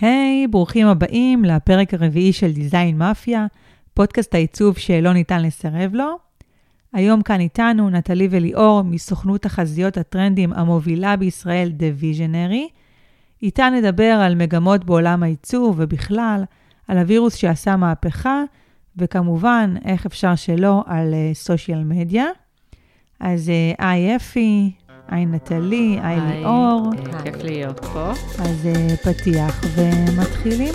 היי, hey, ברוכים הבאים לפרק הרביעי של דיזיין מאפיה, פודקאסט העיצוב שלא ניתן לסרב לו. היום כאן איתנו נטלי וליאור מסוכנות תחזיות הטרנדים המובילה בישראל, The Visionary. איתה נדבר על מגמות בעולם העיצוב ובכלל, על הווירוס שעשה מהפכה, וכמובן, איך אפשר שלא, על סושיאל uh, מדיה. אז אה, היי אפי, היי נטלי, היי ליאור. כיף להיות פה. אז uh, פתיח ומתחילים.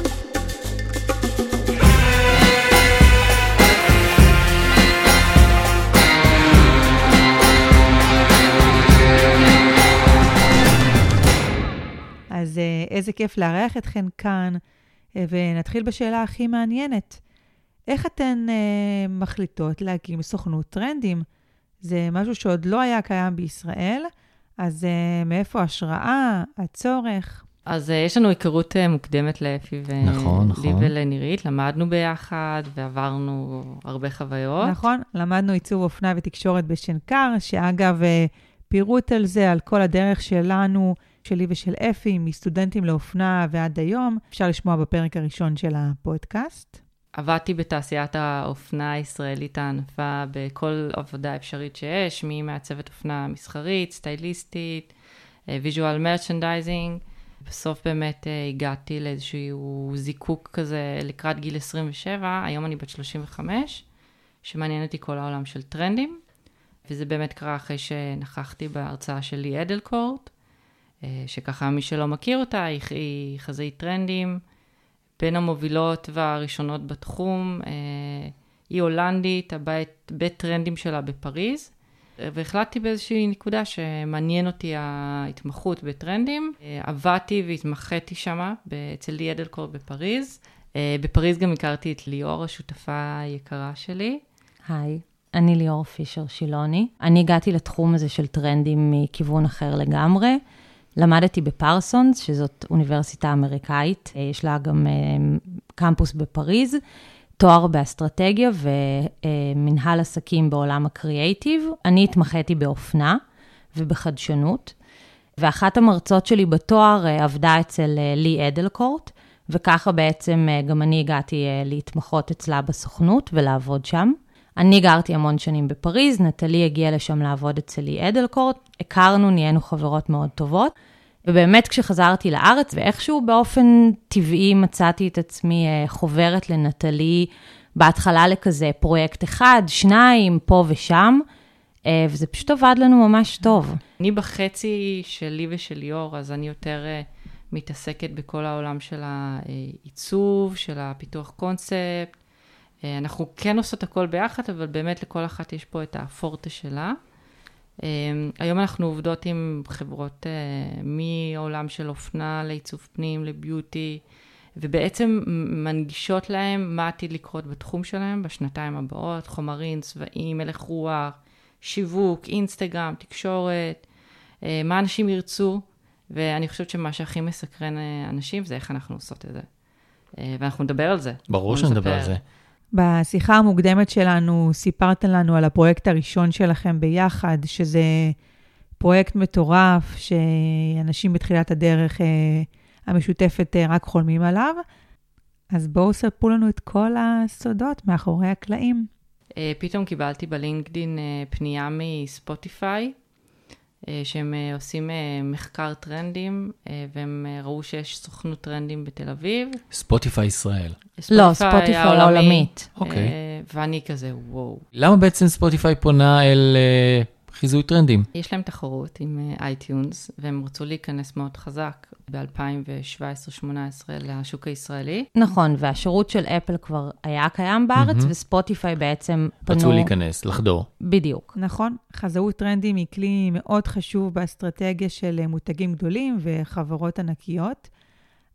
אז uh, איזה כיף לארח אתכן כאן, ונתחיל בשאלה הכי מעניינת. איך אתן uh, מחליטות להקים סוכנות טרנדים? זה משהו שעוד לא היה קיים בישראל, אז uh, מאיפה ההשראה, הצורך? אז uh, יש לנו היכרות uh, מוקדמת לאפי ולי נכון, נכון. ולנירית, למדנו ביחד ועברנו הרבה חוויות. נכון, למדנו עיצוב אופנה ותקשורת בשנקר, שאגב, uh, פירוט על זה, על כל הדרך שלנו, שלי ושל אפי, מסטודנטים לאופנה ועד היום, אפשר לשמוע בפרק הראשון של הפודקאסט. עבדתי בתעשיית האופנה הישראלית הענפה בכל עבודה אפשרית שיש, ממעצבת אופנה מסחרית, סטייליסטית, visual merchandising. בסוף באמת אה, הגעתי לאיזשהו זיקוק כזה לקראת גיל 27, היום אני בת 35, שמעניין אותי כל העולם של טרנדים, וזה באמת קרה אחרי שנכחתי בהרצאה של לי אדלקורט, אה, שככה מי שלא מכיר אותה, היא חזאית טרנדים. בין המובילות והראשונות בתחום. אה, היא הולנדית, הבית, בית טרנדים שלה בפריז, והחלטתי באיזושהי נקודה שמעניין אותי ההתמחות בטרנדים. אה, עבדתי והתמחיתי שמה אצל לי אדלקורט בפריז. אה, בפריז גם הכרתי את ליאור, השותפה היקרה שלי. היי, אני ליאור פישר שילוני. אני הגעתי לתחום הזה של טרנדים מכיוון אחר לגמרי. למדתי בפרסונס, שזאת אוניברסיטה אמריקאית, אה, יש לה גם אה, קמפוס בפריז, תואר באסטרטגיה ומנהל עסקים בעולם הקריאייטיב. אני התמחיתי באופנה ובחדשנות, ואחת המרצות שלי בתואר אה, עבדה אצל לי אדלקורט, וככה בעצם גם אני הגעתי להתמחות אצלה בסוכנות ולעבוד שם. אני גרתי המון שנים בפריז, נטלי הגיעה לשם לעבוד אצל לי אדלקורט, הכרנו, נהיינו חברות מאוד טובות. ובאמת כשחזרתי לארץ, ואיכשהו באופן טבעי מצאתי את עצמי אה, חוברת לנטלי, בהתחלה לכזה פרויקט אחד, שניים, פה ושם, אה, וזה פשוט עבד לנו ממש טוב. אני בחצי שלי ושל ליאור, אז אני יותר אה, מתעסקת בכל העולם של העיצוב, של הפיתוח קונספט. אנחנו כן עושות הכל ביחד, אבל באמת לכל אחת יש פה את הפורטה שלה. אמ, היום אנחנו עובדות עם חברות אה, מעולם של אופנה לעיצוב פנים, לביוטי, ובעצם מנגישות להם מה עתיד לקרות בתחום שלהם בשנתיים הבאות, חומרים, צבעים, הלך רוח, שיווק, אינסטגרם, תקשורת, אה, מה אנשים ירצו, ואני חושבת שמה שהכי מסקרן אה, אנשים זה איך אנחנו עושות את זה. ואנחנו נדבר על זה. ברור שנדבר על זה. בשיחה המוקדמת שלנו סיפרת לנו על הפרויקט הראשון שלכם ביחד, שזה פרויקט מטורף, שאנשים בתחילת הדרך אה, המשותפת אה, רק חולמים עליו. אז בואו ספרו לנו את כל הסודות מאחורי הקלעים. אה, פתאום קיבלתי בלינקדין פנייה מספוטיפיי, אה, שהם אה, עושים אה, מחקר טרנדים, והם ראו שיש סוכנות טרנדים בתל אביב. ספוטיפיי ישראל. לא, ספוטיפיי העולמית. אוקיי. ואני כזה, וואו. למה בעצם ספוטיפיי פונה אל חיזוי טרנדים? יש להם תחרות עם iTunes, והם רצו להיכנס מאוד חזק ב-2017-2018 לשוק הישראלי. נכון, והשירות של אפל כבר היה קיים בארץ, mm-hmm. וספוטיפיי בעצם פנו... רצו להיכנס, לחדור. בדיוק. נכון, חזאות טרנדים היא כלי מאוד חשוב באסטרטגיה של מותגים גדולים וחברות ענקיות.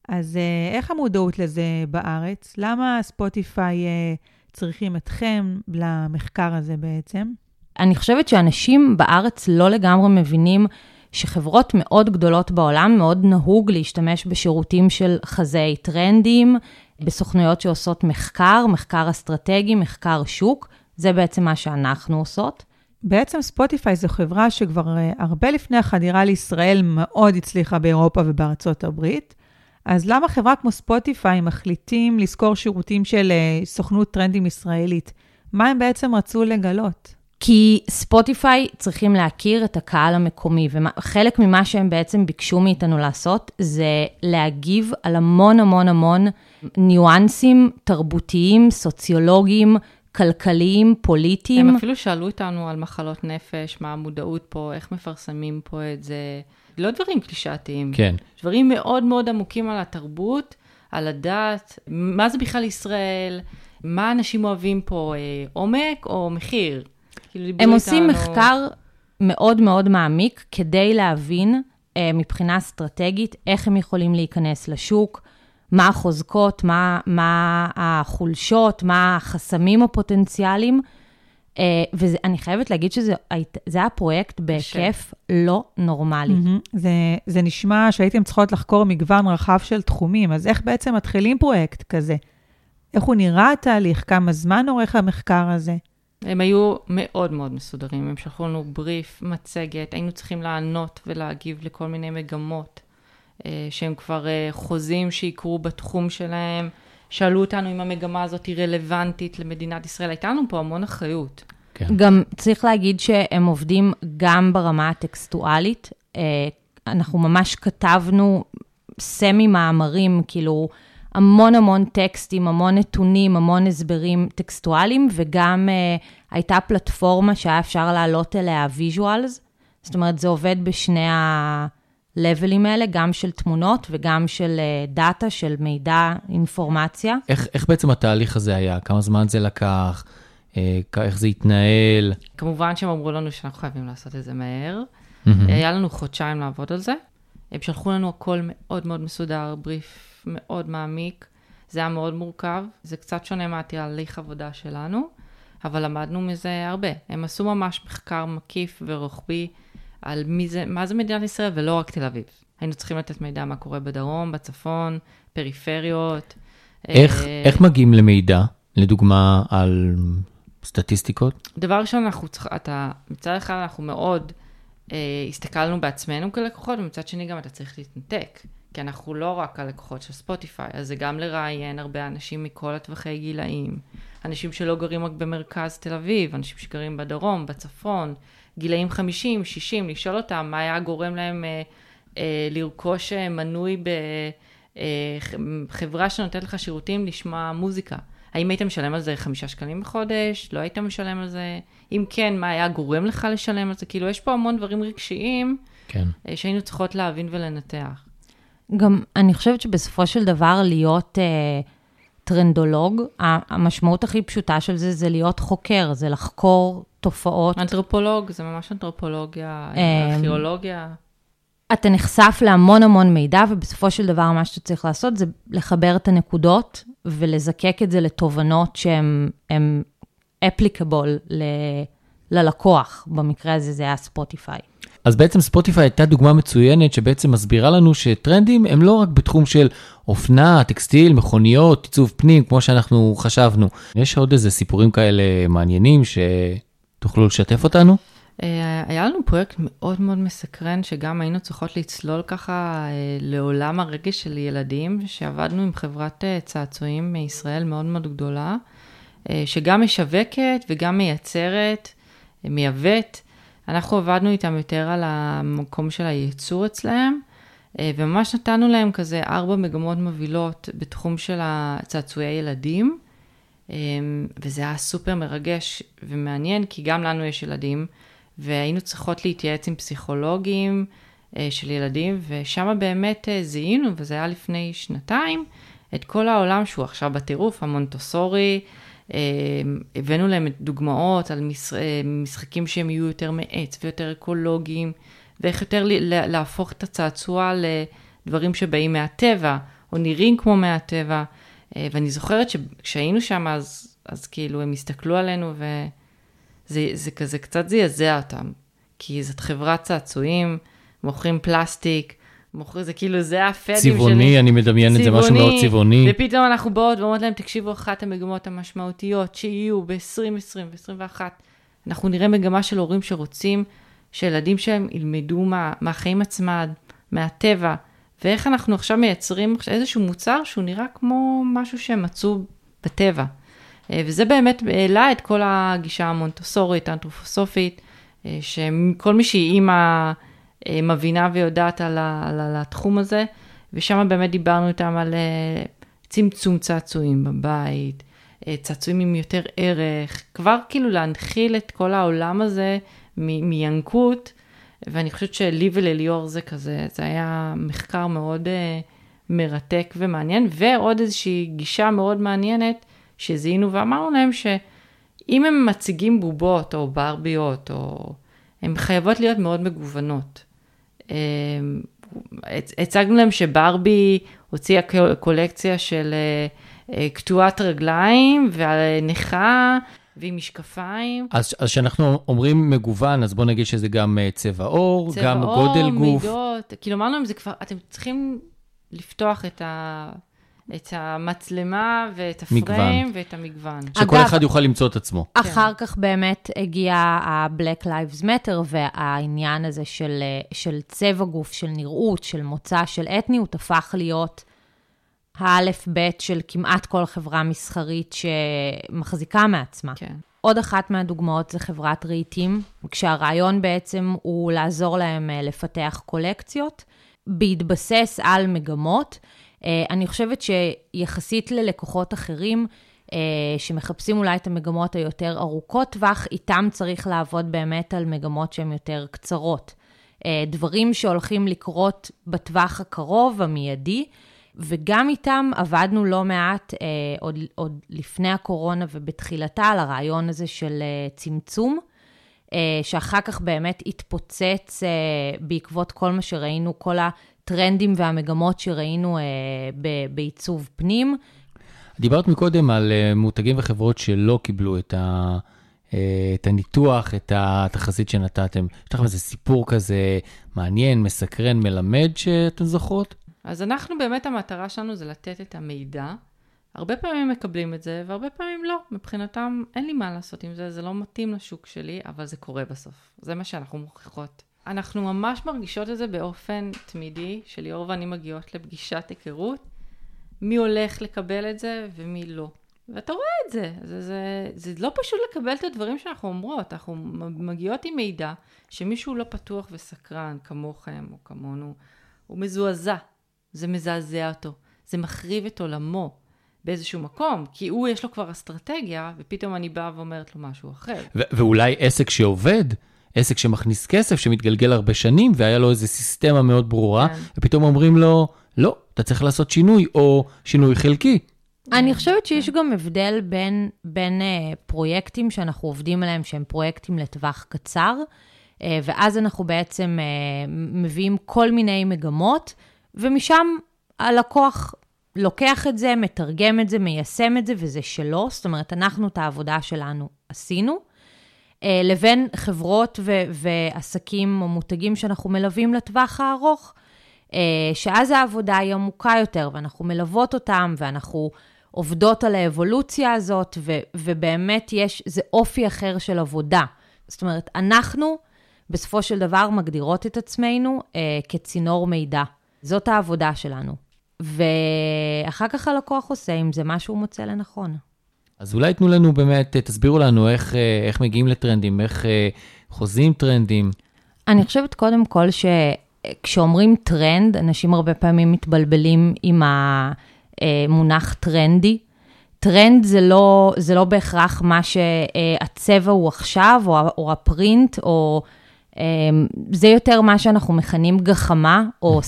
אז אה, איך המודעות לזה בארץ? למה ספוטיפיי אה, צריכים אתכם למחקר הזה בעצם? אני חושבת שאנשים בארץ לא לגמרי מבינים שחברות מאוד גדולות בעולם, מאוד נהוג להשתמש בשירותים של חזאי טרנדים, בסוכנויות שעושות מחקר, מחקר אסטרטגי, מחקר שוק, זה בעצם מה שאנחנו עושות. בעצם ספוטיפיי זו חברה שכבר אה, הרבה לפני החדירה לישראל מאוד הצליחה באירופה ובארצות הברית. אז למה חברה כמו ספוטיפיי מחליטים לשכור שירותים של אה, סוכנות טרנדים ישראלית? מה הם בעצם רצו לגלות? כי ספוטיפיי צריכים להכיר את הקהל המקומי, וחלק ממה שהם בעצם ביקשו מאיתנו לעשות, זה להגיב על המון המון המון ניואנסים תרבותיים, סוציולוגיים, כלכליים, פוליטיים. הם אפילו שאלו אותנו על מחלות נפש, מה המודעות פה, איך מפרסמים פה את זה. לא דברים קלישאתיים. כן. דברים מאוד מאוד עמוקים על התרבות, על הדת, מה זה בכלל ישראל, מה אנשים אוהבים פה, אה, עומק או מחיר. כאילו הם עושים איתנו... מחקר מאוד מאוד מעמיק כדי להבין אה, מבחינה אסטרטגית איך הם יכולים להיכנס לשוק, מה החוזקות, מה, מה החולשות, מה החסמים הפוטנציאליים. אה, ואני חייבת להגיד שזה היה פרויקט בהיקף לא נורמלי. Mm-hmm. זה, זה נשמע שהייתם צריכות לחקור מגוון רחב של תחומים, אז איך בעצם מתחילים פרויקט כזה? איך הוא נראה התהליך? כמה זמן עורך המחקר הזה? הם היו מאוד מאוד מסודרים, הם שלחו לנו בריף, מצגת, היינו צריכים לענות ולהגיב לכל מיני מגמות אה, שהם כבר אה, חוזים שיקרו בתחום שלהם. שאלו אותנו אם המגמה הזאת היא רלוונטית למדינת ישראל, הייתה לנו פה המון אחריות. כן. גם צריך להגיד שהם עובדים גם ברמה הטקסטואלית. אה, אנחנו ממש כתבנו semi מאמרים, כאילו המון המון טקסטים, המון נתונים, המון הסברים טקסטואליים, וגם uh, הייתה פלטפורמה שהיה אפשר לעלות אליה visuals. זאת אומרת, זה עובד בשני ה-levelים האלה, גם של תמונות וגם של uh, דאטה, של מידע, אינפורמציה. איך, איך בעצם התהליך הזה היה? כמה זמן זה לקח? אה, איך זה התנהל? כמובן שהם אמרו לנו שאנחנו חייבים לעשות את זה מהר. Mm-hmm. היה לנו חודשיים לעבוד על זה. הם שלחו לנו הכל מאוד מאוד מסודר, בריף מאוד מעמיק. זה היה מאוד מורכב, זה קצת שונה מהתהליך עבודה שלנו, אבל למדנו מזה הרבה. הם עשו ממש מחקר מקיף ורוחבי על מי זה, מה זה מדינת ישראל ולא רק תל אביב. היינו צריכים לתת מידע מה קורה בדרום, בצפון, פריפריות. איך, אה, איך מגיעים למידע? לדוגמה, על סטטיסטיקות? דבר ראשון, אנחנו צריכים, אתה, מצד אחד אנחנו מאוד אה, הסתכלנו בעצמנו כלקוחות, ומצד שני גם אתה צריך להתנתק. כי אנחנו לא רק הלקוחות של ספוטיפיי, אז זה גם לראיין הרבה אנשים מכל הטווחי גילאים. אנשים שלא גרים רק במרכז תל אביב, אנשים שגרים בדרום, בצפון, גילאים 50, 60, לשאול אותם מה היה גורם להם אה, אה, לרכוש אה, מנוי בחברה אה, שנותנת לך שירותים לשמוע מוזיקה. האם היית משלם על זה חמישה שקלים בחודש? לא היית משלם על זה? אם כן, מה היה גורם לך לשלם על זה? כאילו, יש פה המון דברים רגשיים כן. אה, שהיינו צריכות להבין ולנתח. גם אני חושבת שבסופו של דבר להיות אה, טרנדולוג, המשמעות הכי פשוטה של זה זה להיות חוקר, זה לחקור תופעות. אנתרופולוג, זה ממש אנתרופולוגיה, אה, ארכיאולוגיה. אתה נחשף להמון המון מידע, ובסופו של דבר מה שאתה צריך לעשות זה לחבר את הנקודות ולזקק את זה לתובנות שהן אפליקבול ללקוח, במקרה הזה זה היה ספוטיפיי. אז בעצם ספוטיפיי הייתה דוגמה מצוינת שבעצם מסבירה לנו שטרנדים הם לא רק בתחום של אופנה, טקסטיל, מכוניות, עיצוב פנים, כמו שאנחנו חשבנו. יש עוד איזה סיפורים כאלה מעניינים שתוכלו לשתף אותנו? אה, היה לנו פרויקט מאוד מאוד מסקרן, שגם היינו צריכות לצלול ככה אה, לעולם הרגש של ילדים, שעבדנו עם חברת אה, צעצועים מישראל מאוד מאוד גדולה, שגם משווקת וגם מייצרת, מייבאת. אנחנו עבדנו איתם יותר על המקום של הייצור אצלהם, וממש נתנו להם כזה ארבע מגמות מובילות בתחום של הצעצועי ילדים, וזה היה סופר מרגש ומעניין, כי גם לנו יש ילדים. והיינו צריכות להתייעץ עם פסיכולוגים אה, של ילדים, ושם באמת אה, זיהינו, וזה היה לפני שנתיים, את כל העולם שהוא עכשיו בטירוף, המונטוסורי, אה, הבאנו להם דוגמאות על משחקים שהם יהיו יותר מעץ ויותר אקולוגיים, ואיך יותר להפוך את הצעצוע לדברים שבאים מהטבע, או נראים כמו מהטבע. ואני זוכרת שכשהיינו שם, אז, אז כאילו הם הסתכלו עלינו ו... זה, זה כזה קצת זעזע אותם, כי זאת חברת צעצועים, מוכרים פלסטיק, מוכרים, זה כאילו, זה הפדים שלי. צבעוני, אני מדמיין את זה, משהו מאוד צבעוני. ופתאום אנחנו באות ואומרות להם, תקשיבו, אחת המגמות המשמעותיות שיהיו ב-2020 ו-2021, אנחנו נראה מגמה של הורים שרוצים שילדים שלהם ילמדו מה, מהחיים עצמם, מהטבע, ואיך אנחנו עכשיו מייצרים איזשהו מוצר שהוא נראה כמו משהו שהם מצאו בטבע. אה, וזה באמת העלה את כל הגישה המונטוסורית, האנתרופוסופית, אה, שכל מי שהיא אימא מבינה ויודעת על, ה, על, על התחום הזה, ושם באמת דיברנו איתם על צמצום צעצועים בבית, צעצועים עם יותר ערך, כבר כאילו להנחיל את כל העולם הזה מינקות, ואני חושבת שלי ולליאור זה כזה, זה היה מחקר מאוד מרתק ומעניין, ועוד איזושהי גישה מאוד מעניינת, שזיהינו ואמרנו להם שאם הם מציגים בובות או ברביות, או... הן חייבות להיות מאוד מגוונות. אמ, הצגנו להם שברבי הוציאה קולקציה של אה, אה, קטועת רגליים ונכה ועם משקפיים. אז כשאנחנו אומרים מגוון, אז בוא נגיד שזה גם אה, צבע עור, צבע גם אור, גודל גוף. צבע עור, מידות, כאילו אמרנו להם, זה כבר, אתם צריכים לפתוח את ה... את המצלמה ואת הפריים מגוון. ואת המגוון. שכל אגב, אחד יוכל למצוא את עצמו. אחר כן. כך באמת הגיע ה-Black Lives Matter והעניין הזה של, של צבע גוף, של נראות, של מוצא, של אתניות, הפך להיות האלף-בית של כמעט כל חברה מסחרית שמחזיקה מעצמה. כן. עוד אחת מהדוגמאות זה חברת רהיטים, כשהרעיון בעצם הוא לעזור להם אה, לפתח קולקציות, בהתבסס על מגמות. אה, אני חושבת שיחסית ללקוחות אחרים, אה, שמחפשים אולי את המגמות היותר ארוכות טווח, איתם צריך לעבוד באמת על מגמות שהן יותר קצרות. אה, דברים שהולכים לקרות בטווח הקרוב, המיידי, וגם איתם עבדנו לא מעט אה, עוד, עוד לפני הקורונה ובתחילתה על הרעיון הזה של אה, צמצום, אה, שאחר כך באמת התפוצץ אה, בעקבות כל מה שראינו, כל הטרנדים והמגמות שראינו אה, ב- בעיצוב פנים. דיברת מקודם על אה, מותגים וחברות שלא קיבלו את, ה, אה, את הניתוח, את התחזית שנתתם. יש לכם איזה סיפור כזה מעניין, מסקרן, מלמד שאתן זוכרות? אז אנחנו באמת, המטרה שלנו זה לתת את המידע. הרבה פעמים מקבלים את זה, והרבה פעמים לא. מבחינתם, אין לי מה לעשות עם זה, זה לא מתאים לשוק שלי, אבל זה קורה בסוף. זה מה שאנחנו מוכיחות. אנחנו ממש מרגישות את זה באופן תמידי, שליאור ואני מגיעות לפגישת היכרות, מי הולך לקבל את זה ומי לא. ואתה רואה את זה. זה, זה, זה לא פשוט לקבל את הדברים שאנחנו אומרות, אנחנו מגיעות עם מידע שמישהו לא פתוח וסקרן כמוכם או כמונו, הוא מזועזע, זה מזעזע אותו, זה מחריב את עולמו. באיזשהו מקום, כי הוא יש לו כבר אסטרטגיה, ופתאום אני באה ואומרת לו משהו אחר. ואולי עסק שעובד, עסק שמכניס כסף, שמתגלגל הרבה שנים, והיה לו איזו סיסטמה מאוד ברורה, כן. ופתאום אומרים לו, לא, אתה צריך לעשות שינוי, או שינוי חלקי. אני חושבת שיש גם הבדל בין, בין uh, פרויקטים שאנחנו עובדים עליהם, שהם פרויקטים לטווח קצר, uh, ואז אנחנו בעצם uh, מביאים כל מיני מגמות, ומשם הלקוח לוקח את זה, מתרגם את זה, מיישם את זה, וזה שלו. זאת אומרת, אנחנו את העבודה שלנו עשינו. אה, לבין חברות ו- ועסקים או מותגים שאנחנו מלווים לטווח הארוך, אה, שאז העבודה היא עמוקה יותר, ואנחנו מלוות אותם, ואנחנו עובדות על האבולוציה הזאת, ו- ובאמת יש, זה אופי אחר של עבודה. זאת אומרת, אנחנו בסופו של דבר מגדירות את עצמנו אה, כצינור מידע. זאת העבודה שלנו. ואחר כך הלקוח עושה עם זה מה שהוא מוצא לנכון. אז אולי תנו לנו באמת, תסבירו לנו איך, אה, איך מגיעים לטרנדים, איך אה, חוזים טרנדים. אני חושבת קודם כל שכשאומרים טרנד, אנשים הרבה פעמים מתבלבלים עם המונח טרנדי. טרנד זה לא, זה לא בהכרח מה שהצבע הוא עכשיו, או, או הפרינט, או... זה יותר מה שאנחנו מכנים גחמה, או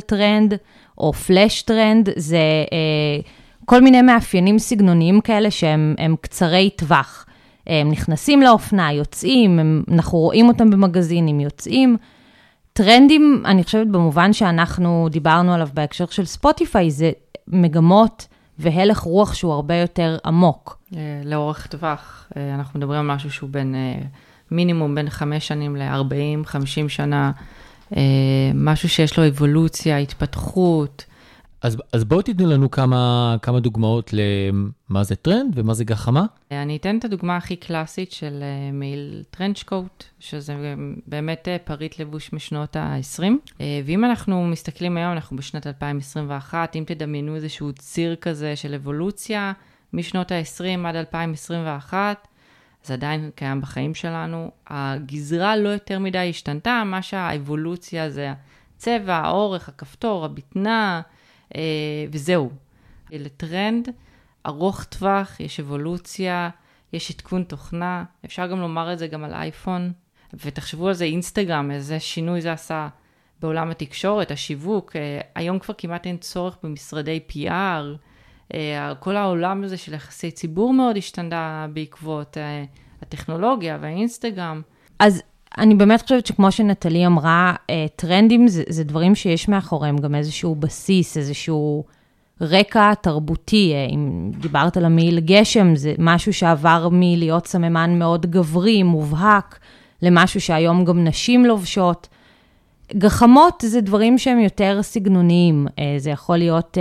טרנד, או flash trend, זה... כל מיני מאפיינים סגנוניים כאלה שהם קצרי טווח. הם נכנסים לאופנה, יוצאים, הם, אנחנו רואים אותם במגזינים, יוצאים. טרנדים, אני חושבת במובן שאנחנו דיברנו עליו בהקשר של ספוטיפיי, זה מגמות והלך רוח שהוא הרבה יותר עמוק. אה, לאורך טווח, אה, אנחנו מדברים על משהו שהוא בין, אה, מינימום בין חמש שנים ל-40, 50 שנה, משהו שיש לו אבולוציה, התפתחות. אז, אז בואו תיתנו לנו כמה, כמה דוגמאות למה זה טרנד ומה זה גחמה. אני אתן את הדוגמה הכי קלאסית של אה, מעיל trench coat, שזה באמת אה, פריט לבוש משנות ה-20. אה, ואם אנחנו מסתכלים היום, אנחנו בשנת 2021, אם תדמיינו איזשהו ציר כזה של אבולוציה משנות ה-20 עד 2021, זה עדיין קיים בחיים שלנו. הגזרה לא יותר מדי השתנתה, מה שהאבולוציה זה הצבע, האורך, הכפתור, הבטנה, אה, וזהו. לטרנד ארוך טווח, יש אבולוציה, יש עדכון תוכנה, אפשר גם לומר את זה גם על אייפון, ותחשבו על זה אינסטגרם, איזה שינוי זה עשה בעולם התקשורת, השיווק, אה, היום כבר כמעט אין צורך במשרדי PR, אה, כל העולם הזה של יחסי ציבור מאוד השתנה בעקבות הטכנולוגיה והאינסטגרם. אז אני באמת חושבת שכמו שנטלי אמרה, אה, טרנדים זה, זה דברים שיש מאחוריהם גם איזשהו בסיס, איזשהו רקע תרבותי. אה, אם דיברת על המעיל גשם, זה משהו שעבר מלהיות סממן מאוד גברי, מובהק, למשהו שהיום גם נשים לובשות. גחמות זה דברים שהם יותר סגנוניים, אה, זה יכול להיות...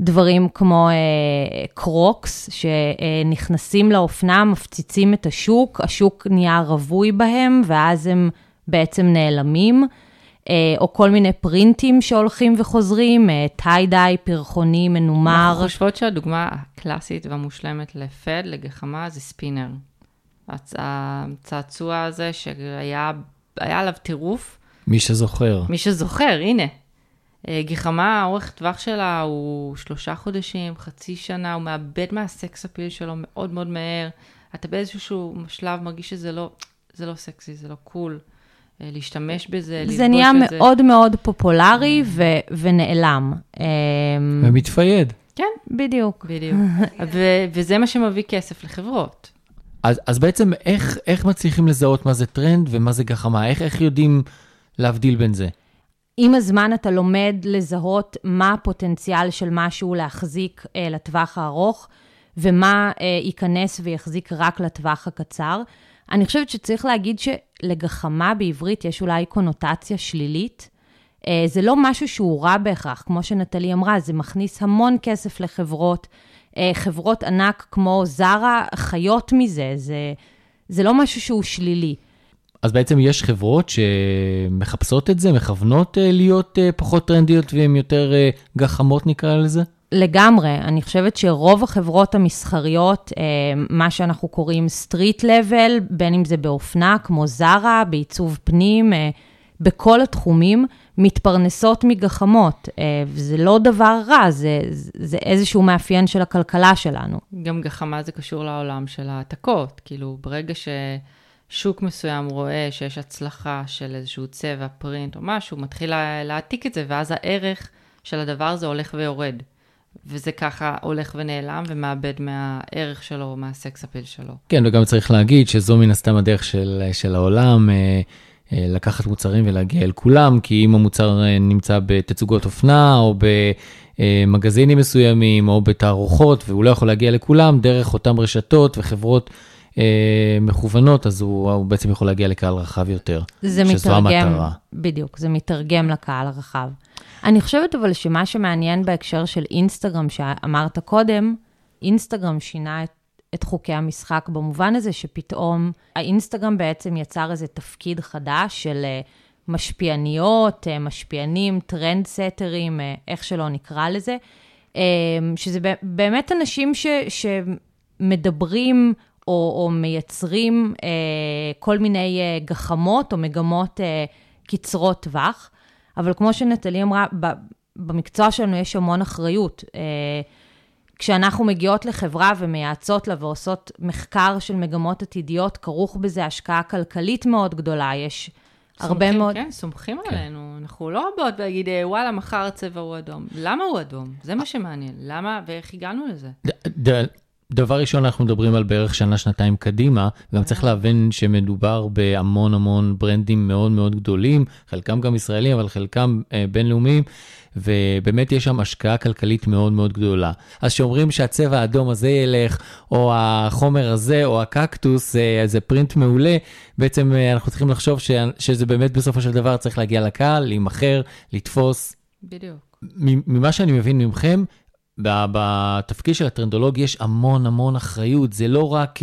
דברים כמו אה, קרוקס, שנכנסים לאופנה, מפציצים את השוק, השוק נהיה רווי בהם, ואז הם בעצם נעלמים. אה, או כל מיני פרינטים שהולכים וחוזרים, אה, tie-dye, פרחוני, מנומר. אנחנו חושבות שהדוגמה הקלאסית והמושלמת ל fad, לגחמה, זה ספינר. הצ... הצעצוע הזה שהיה עליו טירוף. מי שזוכר. מי שזוכר, הנה. אה, גחמה, האורך טווח שלה הוא שלושה חודשים, חצי שנה, הוא מאבד מהסקס אפיל שלו מאוד מאוד מהר. אתה באיזשהו שלב מרגיש שזה לא, זה לא סקסי, זה לא קול. אה, להשתמש בזה, ללבוש את זה. זה נהיה מאוד מאוד פופולרי ו- ונעלם. אמ, ומתפייד. כן. בדיוק. בדיוק. ו- וזה מה שמביא כסף לחברות. אז, אז בעצם איך, איך מצליחים לזהות מה זה טרנד ומה זה גחמה? איך, איך יודעים להבדיל בין זה? עם הזמן אתה לומד לזהות מה הפוטנציאל של משהו להחזיק אה, לטווח הארוך, ומה אה, ייכנס ויחזיק רק לטווח הקצר. אני חושבת שצריך להגיד שלגחמה בעברית יש אולי קונוטציה שלילית. אה, זה לא משהו שהוא רע בהכרח, כמו שנטלי אמרה, זה מכניס המון כסף לחברות. חברות ענק כמו זרה חיות מזה, זה, זה לא משהו שהוא שלילי. אז בעצם יש חברות שמחפשות את זה, מכוונות אה, להיות אה, פחות טרנדיות והן יותר אה, גחמות נקרא לזה? לגמרי. אני חושבת שרוב החברות המסחריות, מה שאנחנו קוראים סטריט לבל, בין אם זה באופנה, כמו זרה, בעיצוב פנים, בכל התחומים, מתפרנסות מגחמות. וזה לא דבר רע, זה, זה איזשהו מאפיין של הכלכלה שלנו. גם גחמה זה קשור לעולם של העתקות. כאילו, ברגע ש... שוק מסוים רואה שיש הצלחה של איזשהו צבע, פרינט או משהו, מתחיל להעתיק את זה, ואז הערך של הדבר הזה הולך ויורד. וזה ככה הולך ונעלם ומאבד מהערך שלו, מהסקס אפיל שלו. כן, וגם צריך להגיד שזו מן הסתם הדרך של, של העולם, אה, אה, לקחת מוצרים ולהגיע אל כולם, כי אם המוצר אה, נמצא בתצוגות אופנה, או במגזינים מסוימים, או בתערוכות, והוא לא יכול להגיע לכולם, דרך אותן רשתות וחברות מכוונות, אז הוא, הוא בעצם יכול להגיע לקהל רחב יותר. זה שזו מתרגם, המטרה. בדיוק, זה מתרגם לקהל הרחב. אני חושבת אבל שמה שמעניין בהקשר של אינסטגרם, שאמרת קודם, אינסטגרם שינה את, את חוקי המשחק במובן הזה שפתאום האינסטגרם בעצם יצר איזה תפקיד חדש של אה, משפיעניות, אה, משפיענים, טרנד סטרים, איך שלא נקרא לזה, שזה באמת אנשים ש, שמדברים או, או מייצרים אה, כל מיני אה, גחמות או מגמות אה, קצרות טווח. אבל כמו שנטלי אמרה, ב, במקצוע שלנו יש המון אחריות. אה, כשאנחנו מגיעות לחברה ומייעצות לה ועושות מחקר של מגמות עתידיות, כרוך בזה השקעה כלכלית מאוד גדולה. יש הרבה סומכים, מאוד... כן, סומכים כן. עלינו. אנחנו לא באות להגיד, אה, וואלה, מחר הצבע הוא אדום. למה הוא אדום? זה מה שמעניין. למה ואיך הגענו לזה? ד, ד, דבר ראשון, אנחנו מדברים על בערך שנה-שנתיים קדימה, גם צריך להבין שמדובר בהמון המון ברנדים מאוד מאוד גדולים, חלקם גם ישראלים, אבל חלקם אה, בינלאומיים, ובאמת יש שם השקעה כלכלית מאוד מאוד גדולה. אז כשאומרים שהצבע האדום הזה ילך, או החומר הזה, או הקקטוס, אה, זה פרינט מעולה, בעצם אה, אנחנו צריכים לחשוב ש, שזה באמת בסופו של דבר צריך להגיע לקהל, להימכר, לתפוס. בדיוק. ממה שאני מבין מכם, בתפקיד של הטרנדולוג יש המון המון אחריות, זה לא רק uh,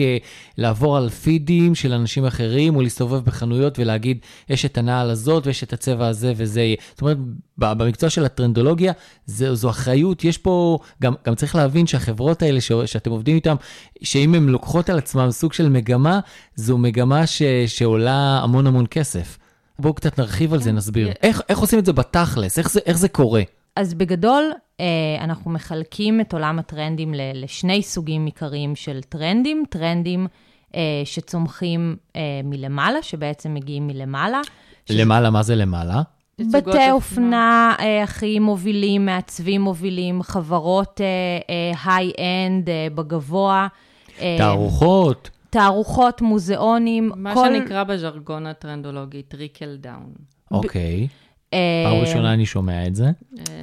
לעבור על פידים של אנשים אחרים או להסתובב בחנויות ולהגיד, יש את הנעל הזאת ויש את הצבע הזה וזה יהיה. זאת אומרת, במקצוע של הטרנדולוגיה זה, זו אחריות, יש פה, גם, גם צריך להבין שהחברות האלה ש, שאתם עובדים איתן, שאם הן לוקחות על עצמן סוג של מגמה, זו מגמה ש, שעולה המון המון כסף. בואו קצת נרחיב על זה, כן. נסביר. איך, איך עושים את זה בתכלס? איך זה, איך זה קורה? אז בגדול, אה, אנחנו מחלקים את עולם הטרנדים לשני סוגים עיקריים של טרנדים. טרנדים אה, שצומחים אה, מלמעלה, שבעצם מגיעים מלמעלה. למעלה, מה זה למעלה? בתי אופנה הכי מובילים, מעצבים מובילים, חברות high-end בגבוה. תערוכות. תערוכות, מוזיאונים. מה כל... שנקרא בז'רגון הטרנדולוגי, trickle down. אוקיי. Okay. פעם ראשונה אני שומע את זה.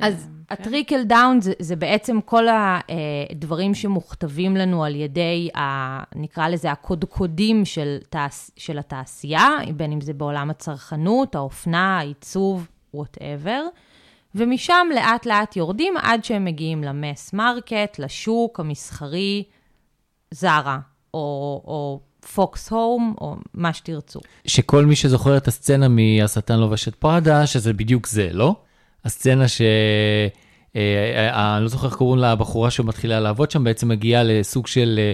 אז ה trickle down זה, זה בעצם כל הדברים שמוכתבים לנו על ידי, ה, נקרא לזה הקודקודים של, תעש, של התעשייה, בין אם זה בעולם הצרכנות, האופנה, העיצוב, whatever. ומשם לאט לאט יורדים עד שהם מגיעים ל mass market, לשוק המסחרי, זרה, או, או פוקס הום, או מה שתרצו. שכל מי שזוכר את הסצנה מהשטן לובש את פראדה, שזה בדיוק זה, לא? הסצנה ש... אה, אה, אני לא זוכר איך קוראים לה, הבחורה שמתחילה לעבוד שם, בעצם מגיעה לסוג של אה,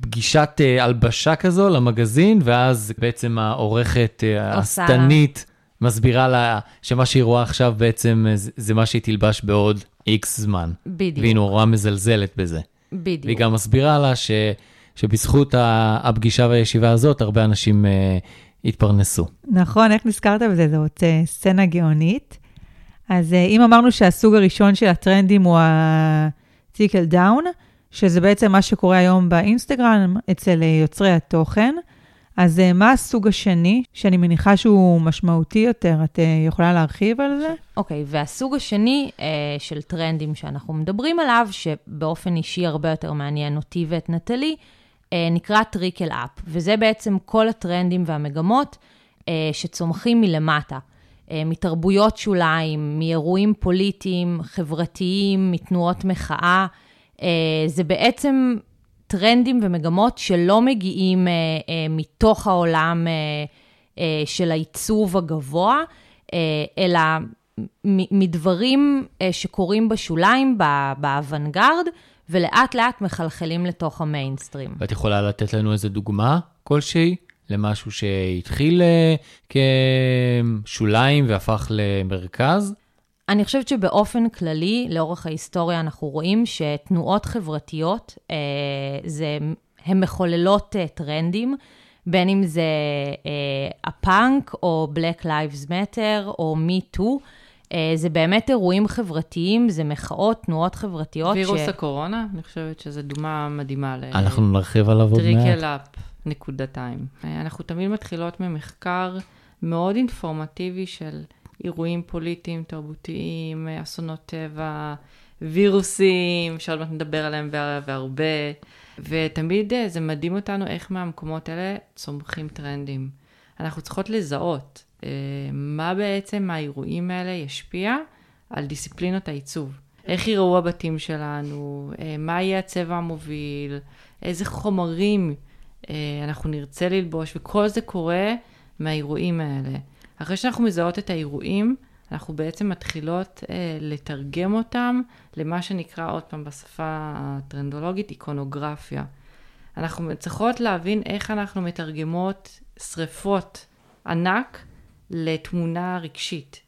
פגישת הלבשה כזו למגזין, ואז בעצם העורכת השטנית מסבירה לה שמה שהיא רואה עכשיו בעצם זה מה שהיא תלבש בעוד איקס זמן. בדיוק. והיא נורא מזלזלת בזה. בדיוק. והיא גם מסבירה לה ש... שבזכות הפגישה והישיבה הזאת, הרבה אנשים uh, התפרנסו. נכון, איך נזכרת בזה? זאת uh, סצנה גאונית. אז uh, אם אמרנו שהסוג הראשון של הטרנדים הוא ה-Tickle דאון, שזה בעצם מה שקורה היום באינסטגרם אצל יוצרי התוכן, אז uh, מה הסוג השני, שאני מניחה שהוא משמעותי יותר? את uh, יכולה להרחיב על זה? אוקיי, okay, והסוג השני uh, של טרנדים שאנחנו מדברים עליו, שבאופן אישי הרבה יותר מעניין אותי ואת נטלי, נקרא trickle up, וזה בעצם כל הטרנדים והמגמות אה, שצומחים מלמטה, אה, מתרבויות שוליים, מאירועים פוליטיים, חברתיים, מתנועות מחאה. זה בעצם טרנדים ומגמות שלא מגיעים מתוך העולם של העיצוב הגבוה, אלא מדברים שקורים בשוליים, באוונגרד, ולאט לאט מחלחלים לתוך המיינסטרים. ואת יכולה לתת לנו איזה דוגמה כלשהי למשהו שהתחיל אה, כשוליים והפך למרכז? אני חושבת שבאופן כללי, לאורך ההיסטוריה אנחנו רואים שתנועות חברתיות, אה, זה, הן מחוללות אה, טרנדים, בין אם זה אה, הפאנק או Black Lives Matter או Me Too. אה, זה באמת אירועים חברתיים, זה מחאות, תנועות חברתיות. וירוס ש... הקורונה, אני חושבת שזו דוגמה מדהימה. אנחנו נרחיב עליו עוד מעט. Trickle up, נקודתיים. אה, אנחנו תמיד מתחילות ממחקר מאוד אינפורמטיבי של אירועים פוליטיים, תרבותיים, אסונות טבע, וירוסים, שעוד מעט נדבר עליהם והרבה. ותמיד אה, זה מדהים אותנו איך מהמקומות האלה צומחים טרנדים. אנחנו צריכות לזהות אה, מה בעצם האירועים האלה ישפיע על דיסציפלינות העיצוב. איך יראו הבתים שלנו, אה, מה יהיה הצבע המוביל, איזה חומרים אה, אנחנו נרצה ללבוש, וכל זה קורה מהאירועים האלה. אחרי שאנחנו מזהות את האירועים, אנחנו בעצם מתחילות אה, לתרגם אותם למה שנקרא עוד פעם בשפה הטרנדולוגית איקונוגרפיה. אנחנו צריכות להבין איך אנחנו מתרגמות שריפות ענק לתמונה רגשית,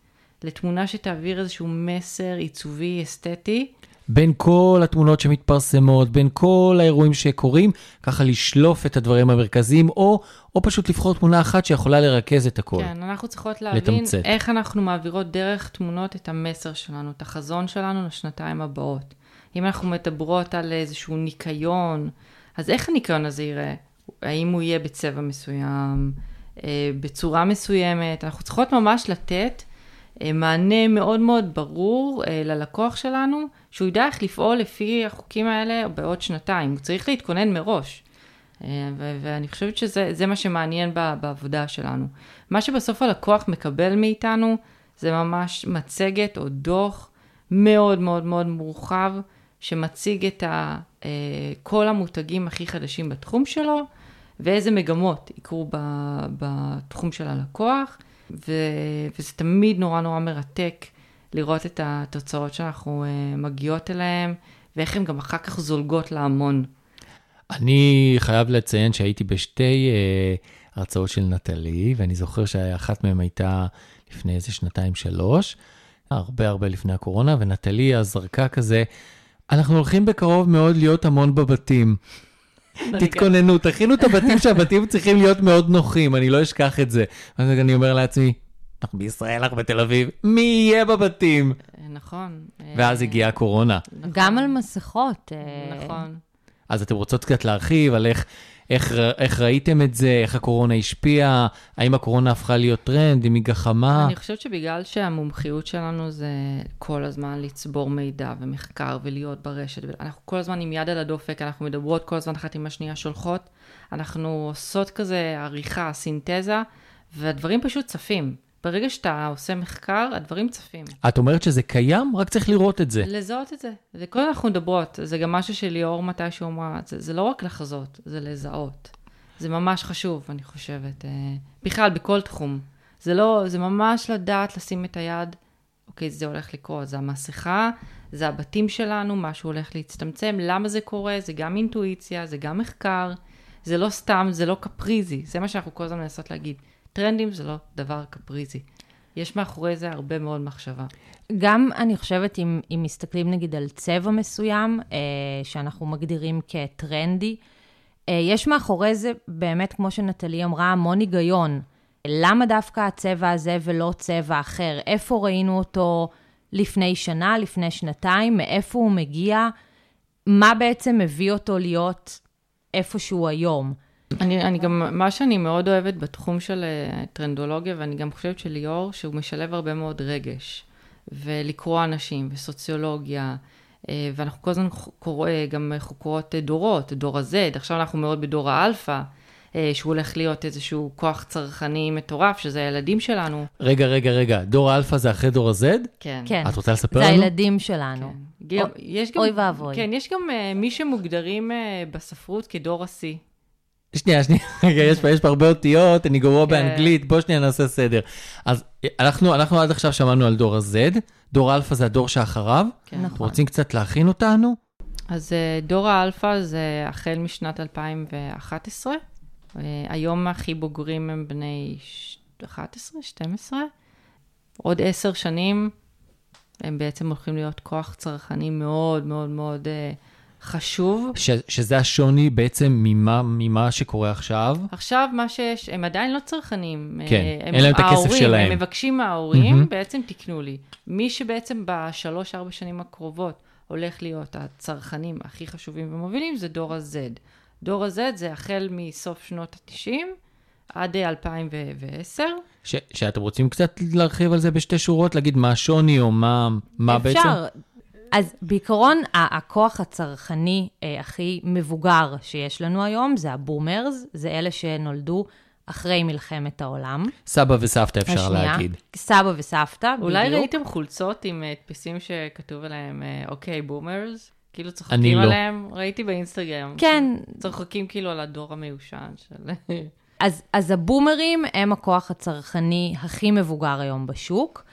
לתמונה שתעביר איזשהו מסר עיצובי, אסתטי. בין כל התמונות שמתפרסמות, בין כל האירועים שקורים, ככה לשלוף את הדברים המרכזיים, או, או פשוט לבחור תמונה אחת שיכולה לרכז את הכל. כן, אנחנו צריכות להבין לתמצת. איך אנחנו מעבירות דרך תמונות את המסר שלנו, את החזון שלנו לשנתיים הבאות. אם אנחנו מדברות על איזשהו ניקיון, אז איך הניקיון הזה ייראה? האם הוא יהיה בצבע מסוים? אה, בצורה מסוימת. אנחנו צריכות ממש לתת אה, מענה מאוד מאוד ברור אה, ללקוח שלנו, שהוא ידע איך לפעול לפי החוקים האלה בעוד שנתיים. הוא צריך להתכונן מראש. ו- ואני חושבת שזה מה שמעניין בעבודה שלנו. מה שבסוף הלקוח מקבל מאיתנו זה ממש מצגת או דוח מאוד מאוד מאוד מורחב, שמציג את ה, כל המותגים הכי חדשים בתחום שלו, ואיזה מגמות יקרו ב, בתחום של הלקוח, ו, וזה תמיד נורא נורא מרתק לראות את התוצאות שאנחנו אה, מגיעות אליהן, ואיך הן גם אחר כך זולגות להמון. אני חייב לציין שהייתי בשתי uh, הרצאות של נטלי, ואני זוכר שאחת מהן הייתה לפני איזה שנתיים-שלוש, הרבה הרבה לפני הקורונה, ונטלי אז זרקה כזה, אנחנו הולכים בקרוב מאוד להיות המון בבתים. תתכוננו, תכינו את הבתים שהבתים צריכים להיות מאוד נוחים, אני לא אשכח את זה. אז אני אומר לעצמי, אנחנו בישראל, אנחנו בתל אביב, מי יהיה בבתים? נכון. ואז אה, הגיעה הקורונה. גם על מסכות. אה, נכון. אז אתם רוצות קצת להרחיב על איך, איך, איך ראיתם את זה, איך הקורונה השפיעה, האם הקורונה הפכה להיות טרנד, אם היא גחמה? אני חושבת שבגלל שהמומחיות שלנו זה כל הזמן לצבור מידע ומחקר ולהיות ברשת, אנחנו כל הזמן עם יד על הדופק, אנחנו מדברות כל הזמן אחת עם השנייה, שולחות, אנחנו עושות כזה עריכה, סינתזה, והדברים פשוט צפים. ברגע שאתה עושה מחקר, הדברים צפים. את אומרת שזה קיים, רק צריך לראות את זה. לזהות את זה. זה כל אנחנו מדברות, זה גם משהו שליאור מתישהו אמרה, זה, זה לא רק לחזות, זה לזהות. זה ממש חשוב, אני חושבת. אה, בכלל, בכל תחום. זה לא, זה ממש לדעת לשים את היד, אוקיי, זה הולך לקרות, זה המסכה, זה הבתים שלנו, משהו הולך להצטמצם, למה זה קורה, זה גם אינטואיציה, זה גם מחקר, זה לא סתם, זה לא קפריזי, זה מה שאנחנו כל הזמן מנסות להגיד. טרנדים זה לא דבר קפריזי. יש מאחורי זה הרבה מאוד מחשבה. גם, אני חושבת, אם, אם מסתכלים נגיד על צבע מסוים, אה, שאנחנו מגדירים כטרנדי, אה, יש מאחורי זה, באמת, כמו שנטלי אמרה, המון היגיון. למה דווקא הצבע הזה ולא צבע אחר? איפה ראינו אותו לפני שנה, לפני שנתיים? מאיפה הוא מגיע? מה בעצם מביא אותו להיות איפשהו היום? אני, אני גם, מה שאני מאוד אוהבת בתחום של uh, טרנדולוגיה, ואני גם חושבת של ליאור, שהוא משלב הרבה מאוד רגש, ולקרוא אנשים, וסוציולוגיה, uh, ואנחנו כל הזמן קורא, גם חוקרות דורות, דור ה-Z, עכשיו אנחנו מאוד בדור האלפא. שהוא הולך להיות איזשהו כוח צרכני מטורף, שזה הילדים שלנו. רגע, רגע, רגע, דור האלפא זה אחרי דור ה-Z? כן. כן. את רוצה לספר זה לנו? זה הילדים שלנו. כן. או, יש גם, אוי ואבוי. כן, יש גם uh, מי שמוגדרים uh, בספרות כדור השיא. שנייה, שנייה, רגע, יש פה, יש פה הרבה אותיות, אני גרוע כן. באנגלית, בוא שנייה נעשה סדר. אז אנחנו, אנחנו עד עכשיו שמענו על דור ה-Z, דור האלפא זה הדור שאחריו. כן. נכון. רוצים קצת להכין אותנו? אז אה, דור האלפא זה החל משנת 2011. אה, היום הכי בוגרים הם בני 11, 12. עוד עשר שנים הם בעצם הולכים להיות כוח צרכני מאוד מאוד מאוד אה, חשוב. ש, שזה השוני בעצם ממה, ממה שקורה עכשיו. עכשיו מה שיש, הם עדיין לא צרכנים. כן, אה, הם, אין להם את הכסף שלהם. הם מבקשים מההורים, מהמם. בעצם תקנו לי. מי שבעצם בשלוש-ארבע שנים הקרובות הולך להיות הצרכנים הכי חשובים ומובילים, זה דור ה-Z. דור ה-Z זה החל מסוף שנות ה-90 עד אה, 2010. ש, שאתם רוצים קצת להרחיב על זה בשתי שורות, להגיד מה השוני או מה, מה אפשר. בעצם? אז בעיקרון, הכוח הצרכני אה, הכי מבוגר שיש לנו היום זה ה boomers, זה אלה שנולדו אחרי מלחמת העולם. סבא וסבתא אפשר השנייה, להגיד. סבא וסבתא, אולי בדיוק. ראיתם חולצות עם אה, הדפסים שכתוב עליהם, אה, אוקיי, boomers? כאילו צוחקים לא. עליהם? ראיתי באינסטגרם. כן, צוחקים כאילו על הדור המיושן של... אז, אז הבומרים הם הכוח הצרכני הכי מבוגר היום בשוק.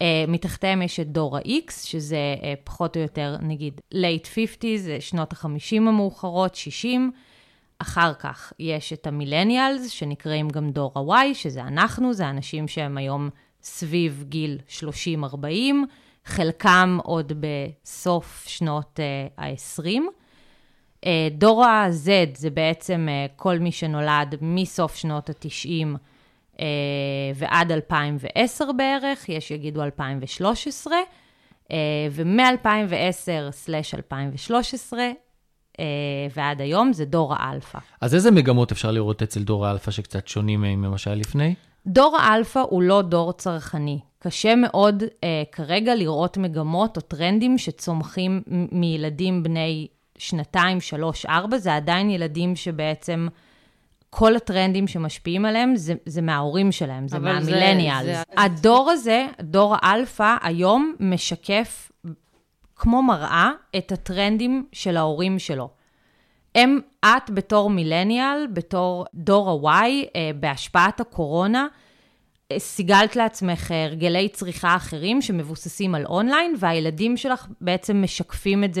Uh, מתחתיהם יש את דור ה-X, שזה uh, פחות או יותר, נגיד, late 50's, זה שנות ה-50 המאוחרות, 60. אחר כך יש את המילניאלס, שנקראים גם דור ה-Y, שזה אנחנו, זה אנשים שהם היום סביב גיל 30-40, חלקם עוד בסוף שנות uh, ה-20. Uh, דור ה-Z זה בעצם uh, כל מי שנולד מסוף שנות ה-90 uh, ועד 2010 בערך, יש שיגידו 2013, uh, ומ-2010/2013 uh, ועד היום זה דור האלפא. אז איזה מגמות אפשר לראות אצל דור האלפא שקצת שונים ממה שהיה לפני? דור האלפא הוא לא דור צרכני. קשה מאוד uh, כרגע לראות מגמות או טרנדים שצומחים מילדים בני שנתיים, שלוש, ארבע, זה עדיין ילדים שבעצם כל הטרנדים שמשפיעים עליהם זה, זה מההורים שלהם, זה מה millennials. זה- הדור הזה, דור האלפא, היום משקף כמו מראה את הטרנדים של ההורים שלו. הם, את בתור מילניאל, בתור דור ה-Y, אה, בהשפעת הקורונה, סיגלת לעצמך הרגלי צריכה אחרים שמבוססים על אונליין, והילדים שלך בעצם משקפים את זה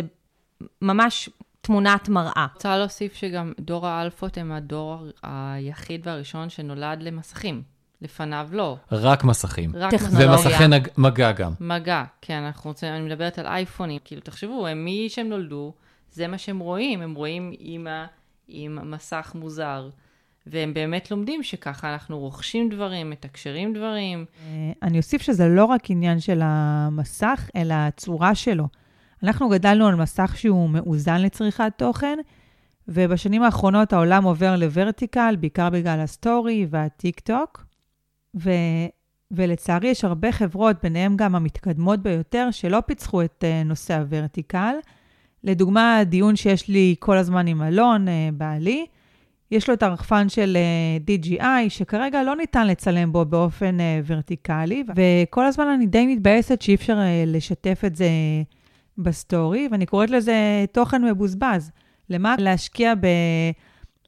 ממש תמונת מראה. רוצה להוסיף שגם דור האלפות הם הדור היחיד והראשון שנולד למסכים. לפניו לא. רק מסכים. רק טכנולוגיה. ומסכי נג- מגע גם. מגע, כן, אנחנו רוצים, אני מדברת על אייפונים. כאילו, תחשבו, הם מי שהם נולדו, זה מה שהם רואים. הם רואים אימא עם מסך מוזר. והם באמת לומדים שככה אנחנו רוכשים דברים, מתקשרים דברים. אה, אני אוסיף שזה לא רק עניין של המסך, אלא הצורה שלו. אנחנו גדלנו על מסך שהוא מאוזן לצריכת תוכן, ובשנים האחרונות העולם עובר ל vertical, בעיקר בגלל הסטורי והטיק טוק. ו... ולצערי יש הרבה חברות, ביניהן גם המתקדמות ביותר, שלא פיצחו את uh, נושא ה vertical. לדוגמה, הדיון שיש לי כל הזמן עם אלון, uh, בעלי, יש לו את הרחפן של uh, DJI, שכרגע לא ניתן לצלם בו באופן ורטיקלי, וכל הזמן אני די מתבאסת שאי אפשר לשתף את זה בסטורי, ואני קוראת לזה תוכן מבוזבז. למה להשקיע ב...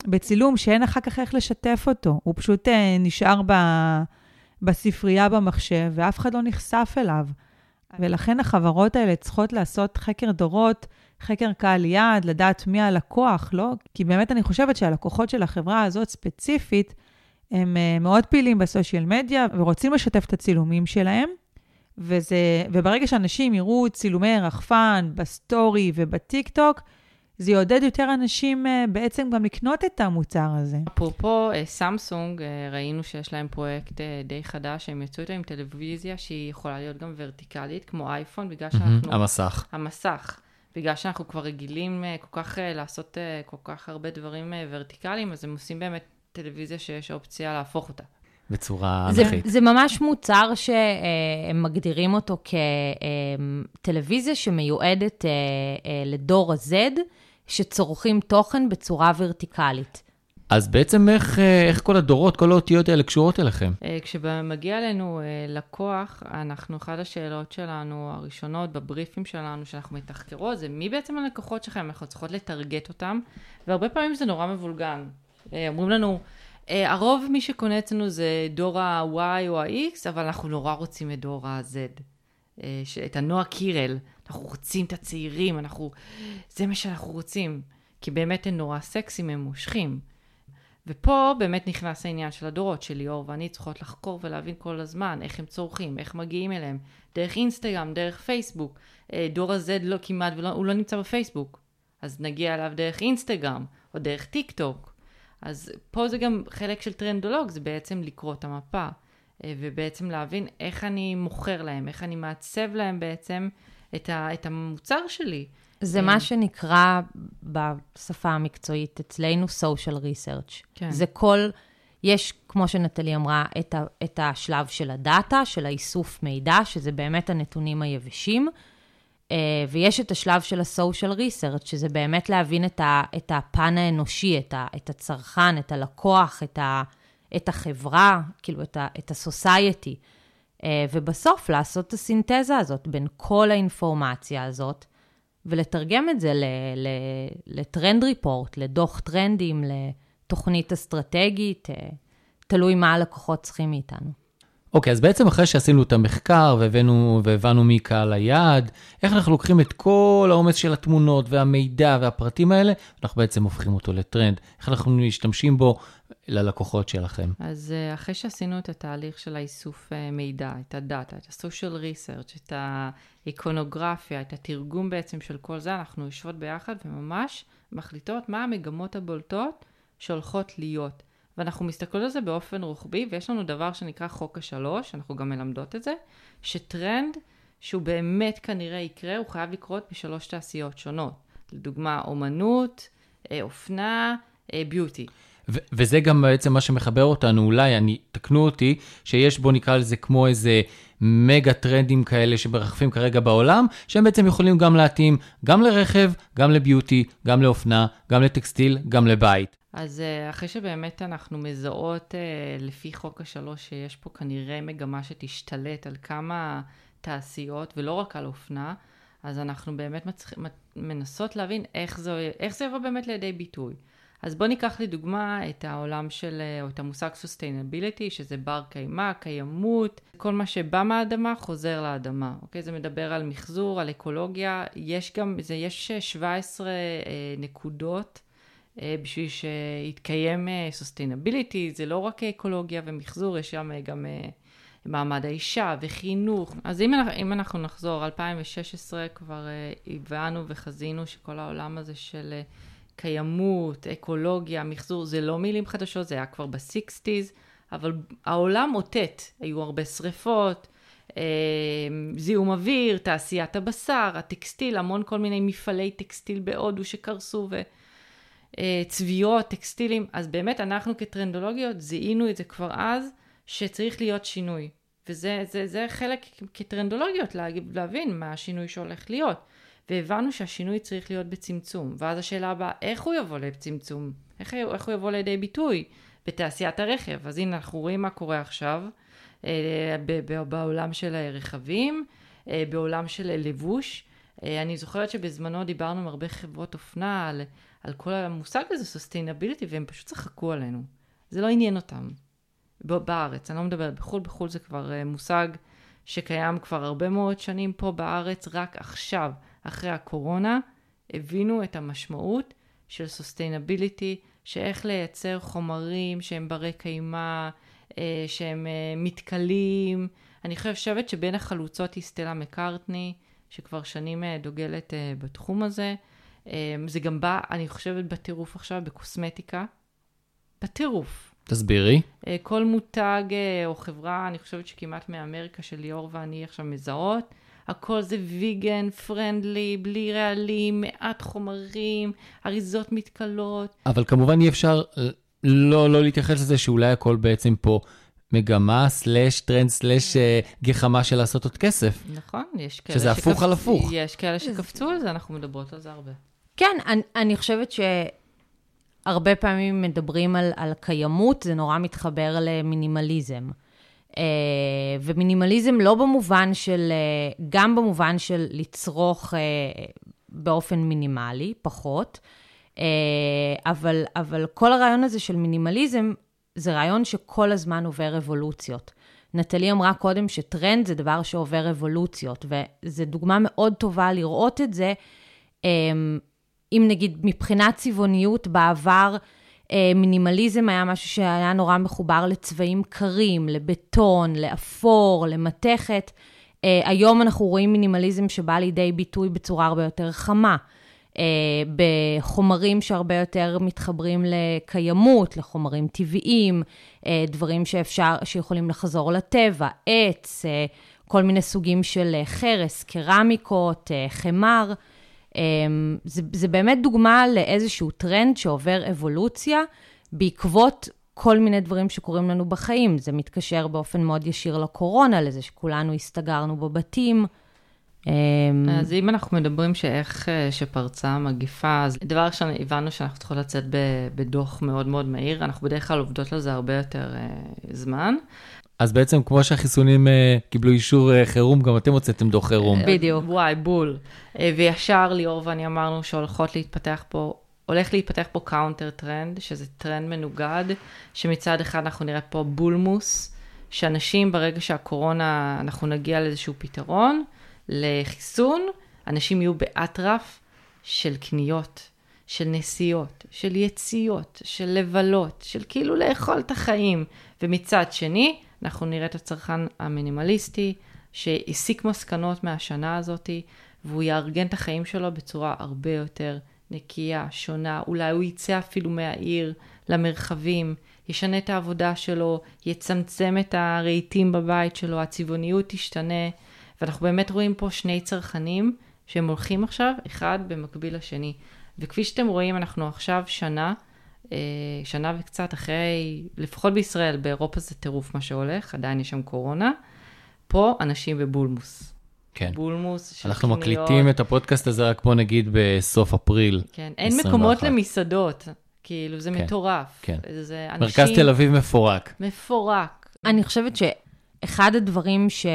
בצילום שאין אחר כך איך לשתף אותו? הוא פשוט uh, נשאר ב... בספרייה במחשב, ואף אחד לא נחשף אליו. ולכן החברות האלה צריכות לעשות חקר דורות, חקר קהל יעד, לדעת מי הלקוח, לא? כי באמת אני חושבת שהלקוחות של החברה הזאת ספציפית, הם אה, מאוד פעילים ב social media ורוצים לשתף את הצילומים שלהם. וזה, וברגע שאנשים יראו צילומי רחפן בסטורי ובטיק טוק, זה יעודד יותר אנשים אה, בעצם גם לקנות את המוצר הזה. אפרופו אה, סמסונג, אה, ראינו שיש להם פרויקט די חדש, הם יצאו איתו עם טלוויזיה שהיא יכולה להיות גם ורטיקלית, כמו אייפון, בגלל שאנחנו... המסך. המסך. בגלל שאנחנו כבר רגילים כל כך לעשות כל כך הרבה דברים ורטיקליים, אז הם עושים באמת טלוויזיה שיש אופציה להפוך אותה. בצורה זה, אנכית. זה ממש מוצר שהם מגדירים אותו כטלוויזיה שמיועדת אה, אה, לדור ה-Z, שצורכים תוכן בצורה ורטיקלית. אז בעצם איך, אה, איך כל הדורות, כל האותיות האלה קשורות אליכם? כשמגיע אלינו לקוח, אנחנו, אחת השאלות שלנו, הראשונות בבריפים שלנו, שאנחנו מתחקרות, זה מי בעצם הלקוחות שלכם? אנחנו צריכות לטרגט אותם, והרבה פעמים זה נורא מבולגן. אומרים לנו, הרוב מי שקונה אצלנו זה דור ה-Y או ה-X, אבל אנחנו נורא רוצים את דור ה-Z. אה, ש- את הנועה קירל. אנחנו רוצים את הצעירים, אנחנו... זה מה שאנחנו רוצים. כי באמת הם נורא סקסים, הם מושכים. ופה באמת נכנס העניין של הדורות, שליאור ואני צריכות לחקור ולהבין כל הזמן איך הם צורכים, איך מגיעים אליהם, דרך אינסטגרם, דרך פייסבוק. אה, דור ה-Z לא כמעט, ולא, הוא לא נמצא בפייסבוק. אז נגיע אליו דרך אינסטגרם, או דרך טיק טוק. אז פה זה גם חלק של טרנדולוג, זה בעצם לקרוא את המפה, אה, ובעצם להבין איך אני מוכר להם, איך אני מעצב להם בעצם את, ה, את המוצר שלי. זה כן. מה שנקרא בשפה המקצועית אצלנו social research. כן. זה כל, יש, כמו שנטלי אמרה, את, ה, את השלב של הדאטה, של האיסוף מידע, שזה באמת הנתונים היבשים, אה, ויש את השלב של ה-social research, שזה באמת להבין את, ה, את הפן האנושי, את, ה, את הצרכן, את הלקוח, את, ה, את החברה, כאילו את, ה, את ה-society. אה, ובסוף לעשות את הסינתזה הזאת בין כל האינפורמציה הזאת, ולתרגם את זה ל- ל- לטרנד ריפורט, לדוח טרנדים, לתוכנית אסטרטגית, אה, תלוי מה הלקוחות צריכים מאיתנו. אוקיי, אז בעצם אחרי שעשינו את המחקר והבאנו, והבנו מי קהל היעד, איך אנחנו לוקחים את כל העומס של התמונות והמידע והפרטים האלה, אנחנו בעצם הופכים אותו לטרנד. איך אנחנו משתמשים בו ללקוחות שלכם. אז אה, אחרי שעשינו את התהליך של האיסוף אה, מידע, את הדאטה, את ה-social research, את האיקונוגרפיה, את התרגום בעצם של כל זה, אנחנו יושבות ביחד וממש מחליטות מה המגמות הבולטות שהולכות להיות. ואנחנו מסתכלות על זה באופן רוחבי, ויש לנו דבר שנקרא חוק השלוש, אנחנו גם מלמדות את זה, שטרנד שהוא באמת כנראה יקרה, הוא חייב לקרות בשלוש תעשיות שונות. לדוגמה, אומנות, אה, אופנה, אה, ביוטי. ו- וזה גם בעצם מה שמחבר אותנו, אולי, אני, תקנו אותי, שיש בו נקרא לזה כמו איזה מגה טרנדים כאלה שמרחפים כרגע בעולם, שהם בעצם יכולים גם להתאים גם לרכב, גם לביוטי, גם לאופנה, גם לטקסטיל, גם לבית. אז אה, אחרי שבאמת אנחנו מזהות אה, לפי חוק השלוש שיש פה כנראה מגמה שתשתלט על כמה תעשיות ולא רק על אופנה, אז אנחנו באמת מצח... מנסות להבין איך זה, איך זה יבוא באמת לידי ביטוי. אז בואו ניקח לדוגמה את העולם של, או את המושג sustainability, שזה בר קיימא, קיימות, כל מה שבא מהאדמה חוזר לאדמה, אוקיי? זה מדבר על מחזור, על אקולוגיה, יש גם, זה, יש 17 אה, נקודות אה, בשביל שיתקיים אה, sustainability, זה לא רק אקולוגיה ומחזור, יש שם גם אה, מעמד האישה וחינוך. אז אם, אם אנחנו נחזור, 2016 כבר אה, הבנו וחזינו שכל העולם הזה של... אה, קיימות, אקולוגיה, מחזור, זה לא מילים חדשות, זה היה כבר בסיקסטיז, אבל העולם אותת, היו הרבה שריפות, אה, זיהום אוויר, תעשיית הבשר, הטקסטיל, המון כל מיני מפעלי טקסטיל בהודו שקרסו, וצביעות, אה, טקסטילים, אז באמת אנחנו כטרנדולוגיות זיהינו את זה כבר אז, שצריך להיות שינוי. וזה זה, זה חלק כטרנדולוגיות להבין מה השינוי שהולך להיות. והבנו שהשינוי צריך להיות בצמצום. ואז השאלה הבאה, איך הוא יבוא לצמצום? איך, איך הוא יבוא לידי ביטוי בתעשיית הרכב? אז הנה, אנחנו רואים מה קורה עכשיו אה, בעולם של הרכבים, אה, בעולם של לבוש. אה, אני זוכרת שבזמנו דיברנו עם הרבה חברות אופנה על, על כל המושג הזה, sustainability, והם פשוט צחקו עלינו. זה לא עניין אותם. בארץ, אני לא מדברת בחו"ל, בחו"ל זה כבר אה, מושג שקיים כבר הרבה מאוד שנים פה בארץ, רק עכשיו. אחרי הקורונה, הבינו את המשמעות של sustainability, שאיך לייצר חומרים שהם ברי קיימא, אה, שהם אה, מתכלים. אני חושבת שבין החלוצות היא סטלה מקארטני, שכבר שנים דוגלת בתחום הזה. זה גם בא, אני חושבת, בטירוף עכשיו, בקוסמטיקה. בטירוף. תסבירי. כל מותג או חברה, אני חושבת שכמעט מאמריקה של ליאור ואני עכשיו מזהות, הכל זה ויגן, פרנדלי, בלי רעלים, מעט חומרים, אריזות מתכלות. אבל כמובן אי אפשר אה, לא, לא להתייחס לזה שאולי הכל בעצם פה מגמה, slash טרנד, slash אה, גחמה של לעשות עוד כסף. נכון, יש כאלה שזה שקפ... הפוך על הפוך. יש כאלה שקפצו על זה, אנחנו מדברות על זה הרבה. כן, אני, אני חושבת שהרבה פעמים מדברים על, על קיימות, זה נורא מתחבר למינימליזם. אה, ומינימליזם לא במובן של, אה, גם במובן של לצרוך אה, באופן מינימלי, פחות, אבל, אבל כל הרעיון הזה של מינימליזם, זה רעיון שכל הזמן עובר אבולוציות. נטלי אמרה קודם שטרנד זה דבר שעובר אבולוציות, וזו דוגמה מאוד טובה לראות את זה. אם נגיד מבחינת צבעוניות בעבר, אה, מינימליזם היה משהו שהיה נורא מחובר לצבעים קרים, לבטון, לאפור, למתכת. אה, היום אנחנו רואים מינימליזם שבא לידי ביטוי בצורה הרבה יותר חמה. אה, בחומרים שהרבה יותר מתחברים לקיימות, לחומרים טבעיים, דברים שאפשר, שיכולים לחזור לטבע, עץ, כל מיני סוגים של חרס, קרמיקות, חמר. אמ, זה, זה באמת דוגמה לאיזשהו טרנד שעובר אבולוציה בעקבות כל מיני דברים שקורים לנו בחיים. זה מתקשר באופן מאוד ישיר לקורונה, לזה שכולנו הסתגרנו בבתים. אמ, אז אם אנחנו מדברים שאיך אה, שפרצה המגיפה, אז דבר ראשון, הבנו שאנחנו צריכות לצאת בדוח מאוד מאוד מהיר, אנחנו בדרך כלל עובדות על זה הרבה יותר uh, זמן, אז בעצם כמו שהחיסונים uh, קיבלו אישור uh, חירום, גם אתם הוצאתם דוח חירום. בדיוק. וואי, בול. Uh, וישר ליאור ואני אמרנו שהולכות להתפתח פה, הולך להתפתח פה counter trend, שזה טרנד מנוגד, שמצד אחד אנחנו נראה פה בולמוס, שאנשים ברגע שהקורונה, אנחנו נגיע לאיזשהו פתרון, לחיסון, אנשים יהיו באטרף של קניות, של נסיעות, של יציאות, של לבלות, של כאילו לאכול את החיים. ומצד שני, אנחנו נראה את הצרכן המינימליסטי, שהסיק מסקנות מהשנה הזאתי, והוא יארגן את החיים שלו בצורה הרבה יותר נקייה, שונה, אולי הוא יצא אפילו מהעיר למרחבים, ישנה את העבודה שלו, יצמצם את הרהיטים בבית שלו, הצבעוניות תשתנה, ואנחנו באמת רואים פה שני צרכנים שהם הולכים עכשיו אחד במקביל לשני. וכפי שאתם רואים, אנחנו עכשיו שנה שנה וקצת אחרי, לפחות בישראל, באירופה זה טירוף מה שהולך, עדיין יש שם קורונה. פה אנשים בבולמוס. כן. בולמוס של אנחנו קניות. אנחנו מקליטים את הפודקאסט הזה רק בוא נגיד בסוף אפריל. כן, אין 21. מקומות למסעדות, כאילו זה כן, מטורף. כן. זה אנשים... מרכז תל אביב מפורק. מפורק. אני חושבת שאחד הדברים ש...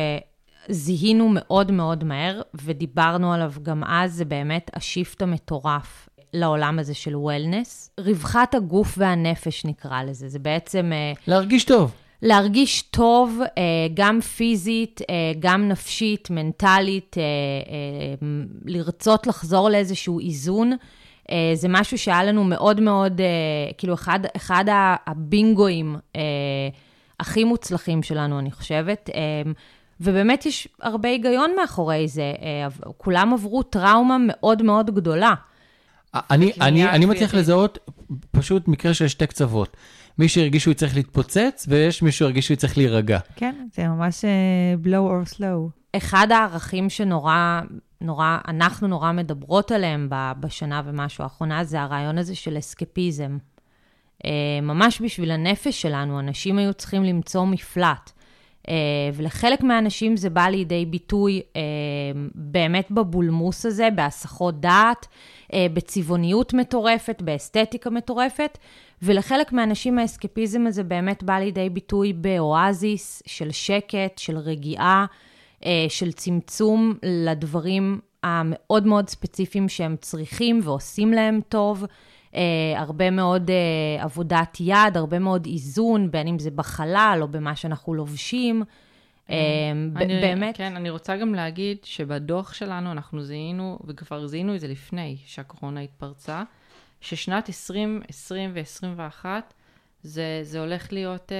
זיהינו מאוד מאוד מהר, ודיברנו עליו גם אז, זה באמת השיפט המטורף לעולם הזה של וולנס. רווחת הגוף והנפש נקרא לזה, זה בעצם... אה, להרגיש טוב. להרגיש טוב, אה, גם פיזית, אה, גם נפשית, מנטלית, לרצות לחזור לאיזשהו איזון. זה משהו שהיה לנו מאוד מאוד, כאילו, אחד, אחד הבינגואים הכי מוצלחים שלנו, אני חושבת. ובאמת יש הרבה היגיון מאחורי זה. כולם עברו טראומה מאוד מאוד גדולה. אני, אני, אני מצליח לזהות פשוט מקרה של שתי קצוות. מי שהרגיש שהוא צריך להתפוצץ, ויש מי שהרגיש שהוא צריך להירגע. כן, זה ממש uh, blow or slow. אחד הערכים שנורא, נורא, אנחנו נורא מדברות עליהם בשנה ומשהו האחרונה, זה הרעיון הזה של אסקפיזם. Uh, ממש בשביל הנפש שלנו, אנשים היו צריכים למצוא מפלט. Uh, ולחלק מהאנשים זה בא לידי ביטוי uh, באמת בבולמוס הזה, בהסחות דעת. אה, בצבעוניות מטורפת, באסתטיקה מטורפת, ולחלק מהאנשים האסקפיזם הזה באמת בא לידי ביטוי באואזיס של שקט, של רגיעה, אה, של צמצום לדברים המאוד מאוד ספציפיים שהם צריכים ועושים להם טוב. Uh, הרבה מאוד uh, עבודת יד, הרבה מאוד איזון, בין אם זה בחלל או במה שאנחנו לובשים. אמ, אני, באמת. כן, אני רוצה גם להגיד שבדוח שלנו אנחנו זיהינו, וכבר זיהינו את זה לפני שהקורונה התפרצה, ששנת 2020 ו-2021 זה, זה הולך להיות אה,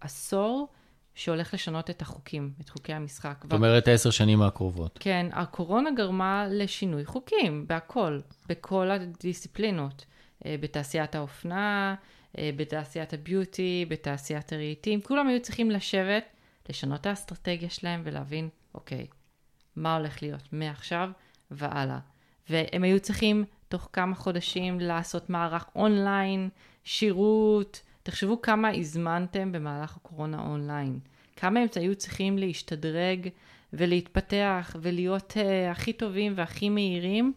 עשור שהולך לשנות את החוקים, את חוקי המשחק. זאת אומרת, עשר שנים הקרובות. כן, הקורונה גרמה לשינוי חוקים, בהכל, בכל הדיסציפלינות, אה, בתעשיית האופנה, אה, בתעשיית הביוטי, בתעשיית הרהיטים, כולם היו צריכים לשבת. לשנות את האסטרטגיה שלהם ולהבין, אוקיי, מה הולך להיות מעכשיו והלאה. והם היו צריכים תוך כמה חודשים לעשות מערך אונליין, שירות, תחשבו כמה הזמנתם במהלך הקורונה אונליין. כמה הם היו צריכים להשתדרג ולהתפתח ולהיות uh, הכי טובים והכי מהירים,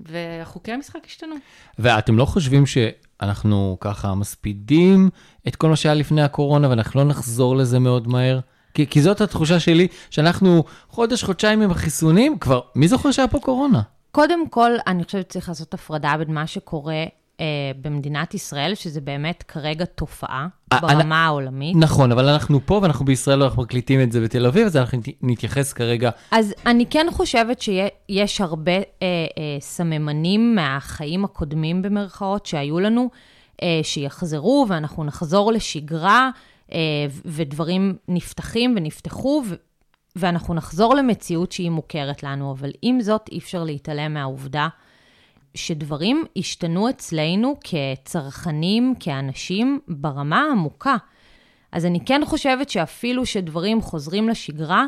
וחוקי המשחק השתנו. ואתם לא חושבים שאנחנו ככה מספידים את כל מה שהיה לפני הקורונה ואנחנו לא נחזור לזה מאוד מהר? כי, כי זאת התחושה שלי, שאנחנו חודש, חודשיים עם החיסונים, כבר, מי זוכר שהיה פה קורונה? קודם כל, אני חושבת שצריך לעשות הפרדה בין מה שקורה במדינת ישראל, שזה באמת כרגע תופעה אה, ברמה אני, העולמית. נכון, אבל אנחנו פה ואנחנו בישראל, אנחנו מקליטים את זה בתל אביב, אז אנחנו נתייחס כרגע. אז אני כן חושבת שיש הרבה אה, אה, סממנים מהחיים הקודמים, במרכאות, שהיו לנו, אה, שיחזרו, ואנחנו נחזור לשגרה. אה, ודברים נפתחים ונפתחו, ואנחנו נחזור למציאות שהיא מוכרת לנו, אבל עם זאת, אי אפשר להתעלם מהעובדה שדברים השתנו אצלנו כצרכנים, כאנשים, ברמה העמוקה. אז אני כן חושבת שאפילו שדברים חוזרים לשגרה,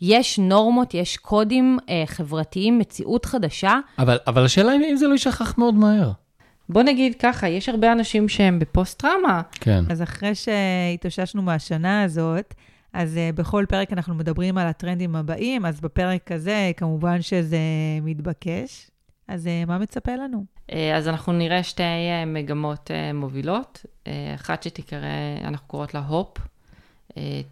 יש נורמות, יש קודים אה, חברתיים, מציאות חדשה. אבל, אבל השאלה היא אם זה לא יישכח מאוד מהר. בוא נגיד ככה, יש הרבה אנשים שהם בפוסט-טראומה. כן. אז אחרי שהתאוששנו מהשנה הזאת, אז uh, בכל פרק אנחנו מדברים על הטרנדים הבאים, אז בפרק הזה כמובן שזה מתבקש. אז uh, מה מצפה לנו? Uh, אז אנחנו נראה שתי uh, מגמות מובילות. אחת שתיקרא, אנחנו קוראות לה הופ,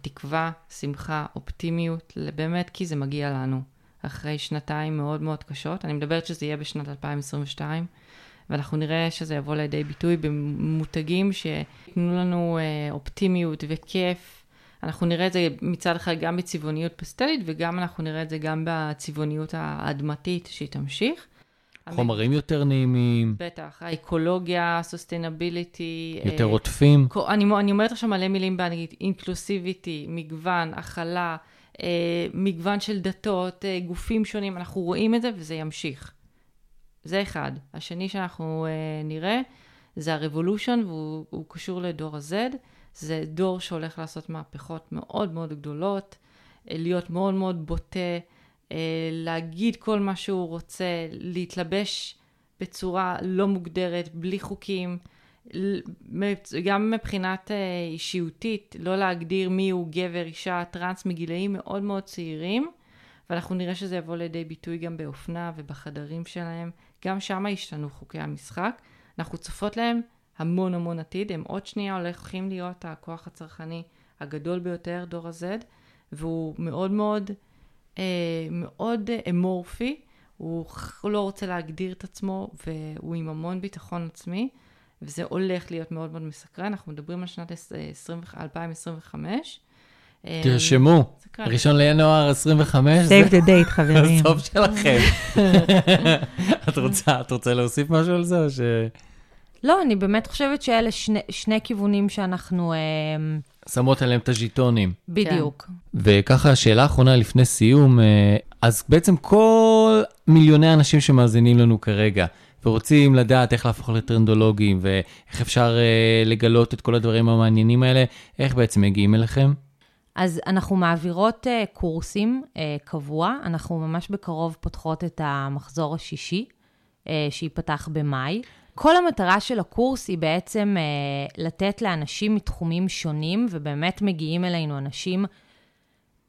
תקווה, שמחה, אופטימיות, באמת כי זה מגיע לנו. אחרי שנתיים מאוד מאוד קשות. אני מדברת שזה יהיה בשנת 2022. ואנחנו נראה שזה יבוא לידי ביטוי במותגים שייתנו לנו אה, אופטימיות וכיף. אנחנו נראה את זה מצד אחד גם בצבעוניות פסטלית, וגם אנחנו נראה את זה גם בצבעוניות האדמתית שהיא תמשיך. חומרים יותר נעימים. בטח, האקולוגיה, sustainability. יותר אה, עוטפים. אני, אני אומרת עכשיו מלא מילים באנגלית, inclusivity, מגוון, הכלה, אה, מגוון של דתות, אה, גופים שונים, אנחנו רואים את זה וזה ימשיך. זה אחד. השני שאנחנו uh, נראה זה הרבולושן, והוא קשור לדור ה-Z. זה דור שהולך לעשות מהפכות מאוד מאוד גדולות, uh, להיות מאוד מאוד בוטה, להגיד כל מה שהוא רוצה, להתלבש בצורה לא מוגדרת, בלי חוקים. גם מבחינת אישיותית, לא להגדיר מי הוא גבר, אישה, טראנס מגילאים מאוד מאוד צעירים, ואנחנו נראה שזה יבוא לידי ביטוי גם באופנה ובחדרים שלהם, גם שם השתנו חוקי המשחק. אנחנו צופות להם המון המון עתיד, הם עוד שנייה הולכים להיות הכוח הצרכני הגדול ביותר, דור ה-Z, והוא מאוד מאוד אה, מאוד אה, אמורפי, הוא לא רוצה להגדיר את עצמו, והוא עם המון ביטחון עצמי, וזה הולך להיות מאוד מאוד מסקרן, אנחנו מדברים על שנת 20, 2025. אה, תרשמו, ראשון לינואר 25. save the date, חברים. הסוף שלכם. את רוצה, את רוצה להוסיף משהו על זה, או ש... לא, אני באמת חושבת שאלה שני, שני כיוונים שאנחנו... אה, שמות עליהם את הז'יטונים. בדיוק. כן. וככה, שאלה אחרונה לפני סיום, אה, אז בעצם כל מיליוני האנשים שמאזינים לנו כרגע, ורוצים לדעת איך להפוך לטרנדולוגים, ואיך אפשר אה, לגלות את כל הדברים המעניינים האלה, איך בעצם מגיעים אליכם? אז אנחנו מעבירות uh, קורסים uh, קבוע, אנחנו ממש בקרוב פותחות את המחזור השישי, uh, שייפתח במאי. כל המטרה של הקורס היא בעצם uh, לתת לאנשים מתחומים שונים, ובאמת מגיעים אלינו אנשים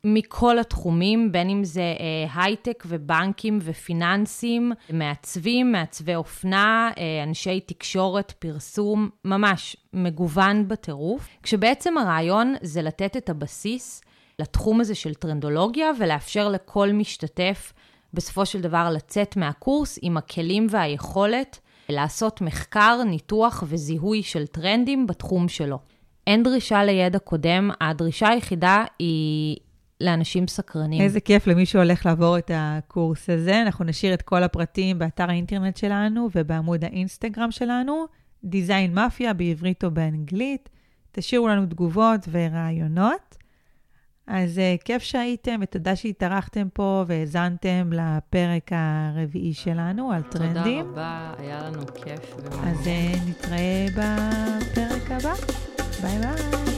מכל התחומים, בין אם זה אה, הייטק ובנקים ופיננסים, מעצבים, מעצבי אופנה, אה, אנשי תקשורת, פרסום, ממש מגוון בטירוף. כשבעצם הרעיון זה לתת את הבסיס לתחום הזה של טרנדולוגיה ולאפשר לכל משתתף בסופו של דבר לצאת מהקורס עם הכלים והיכולת לעשות מחקר, ניתוח וזיהוי של טרנדים בתחום שלו. אין דרישה לידע קודם, הדרישה היחידה היא לאנשים סקרנים. איזה כיף למי שהולך לעבור את הקורס הזה. אנחנו נשאיר את כל הפרטים באתר האינטרנט שלנו ובעמוד האינסטגרם שלנו, דיזיין מאפיה בעברית או באנגלית. תשאירו לנו תגובות ורעיונות. אז uh, כיף שהייתם ותודה שהתארחתם פה והאזנתם לפרק הרביעי שלנו על טרנדים. תודה רבה, היה לנו כיף. אז uh, נתראה בפרק הבא. ביי ביי.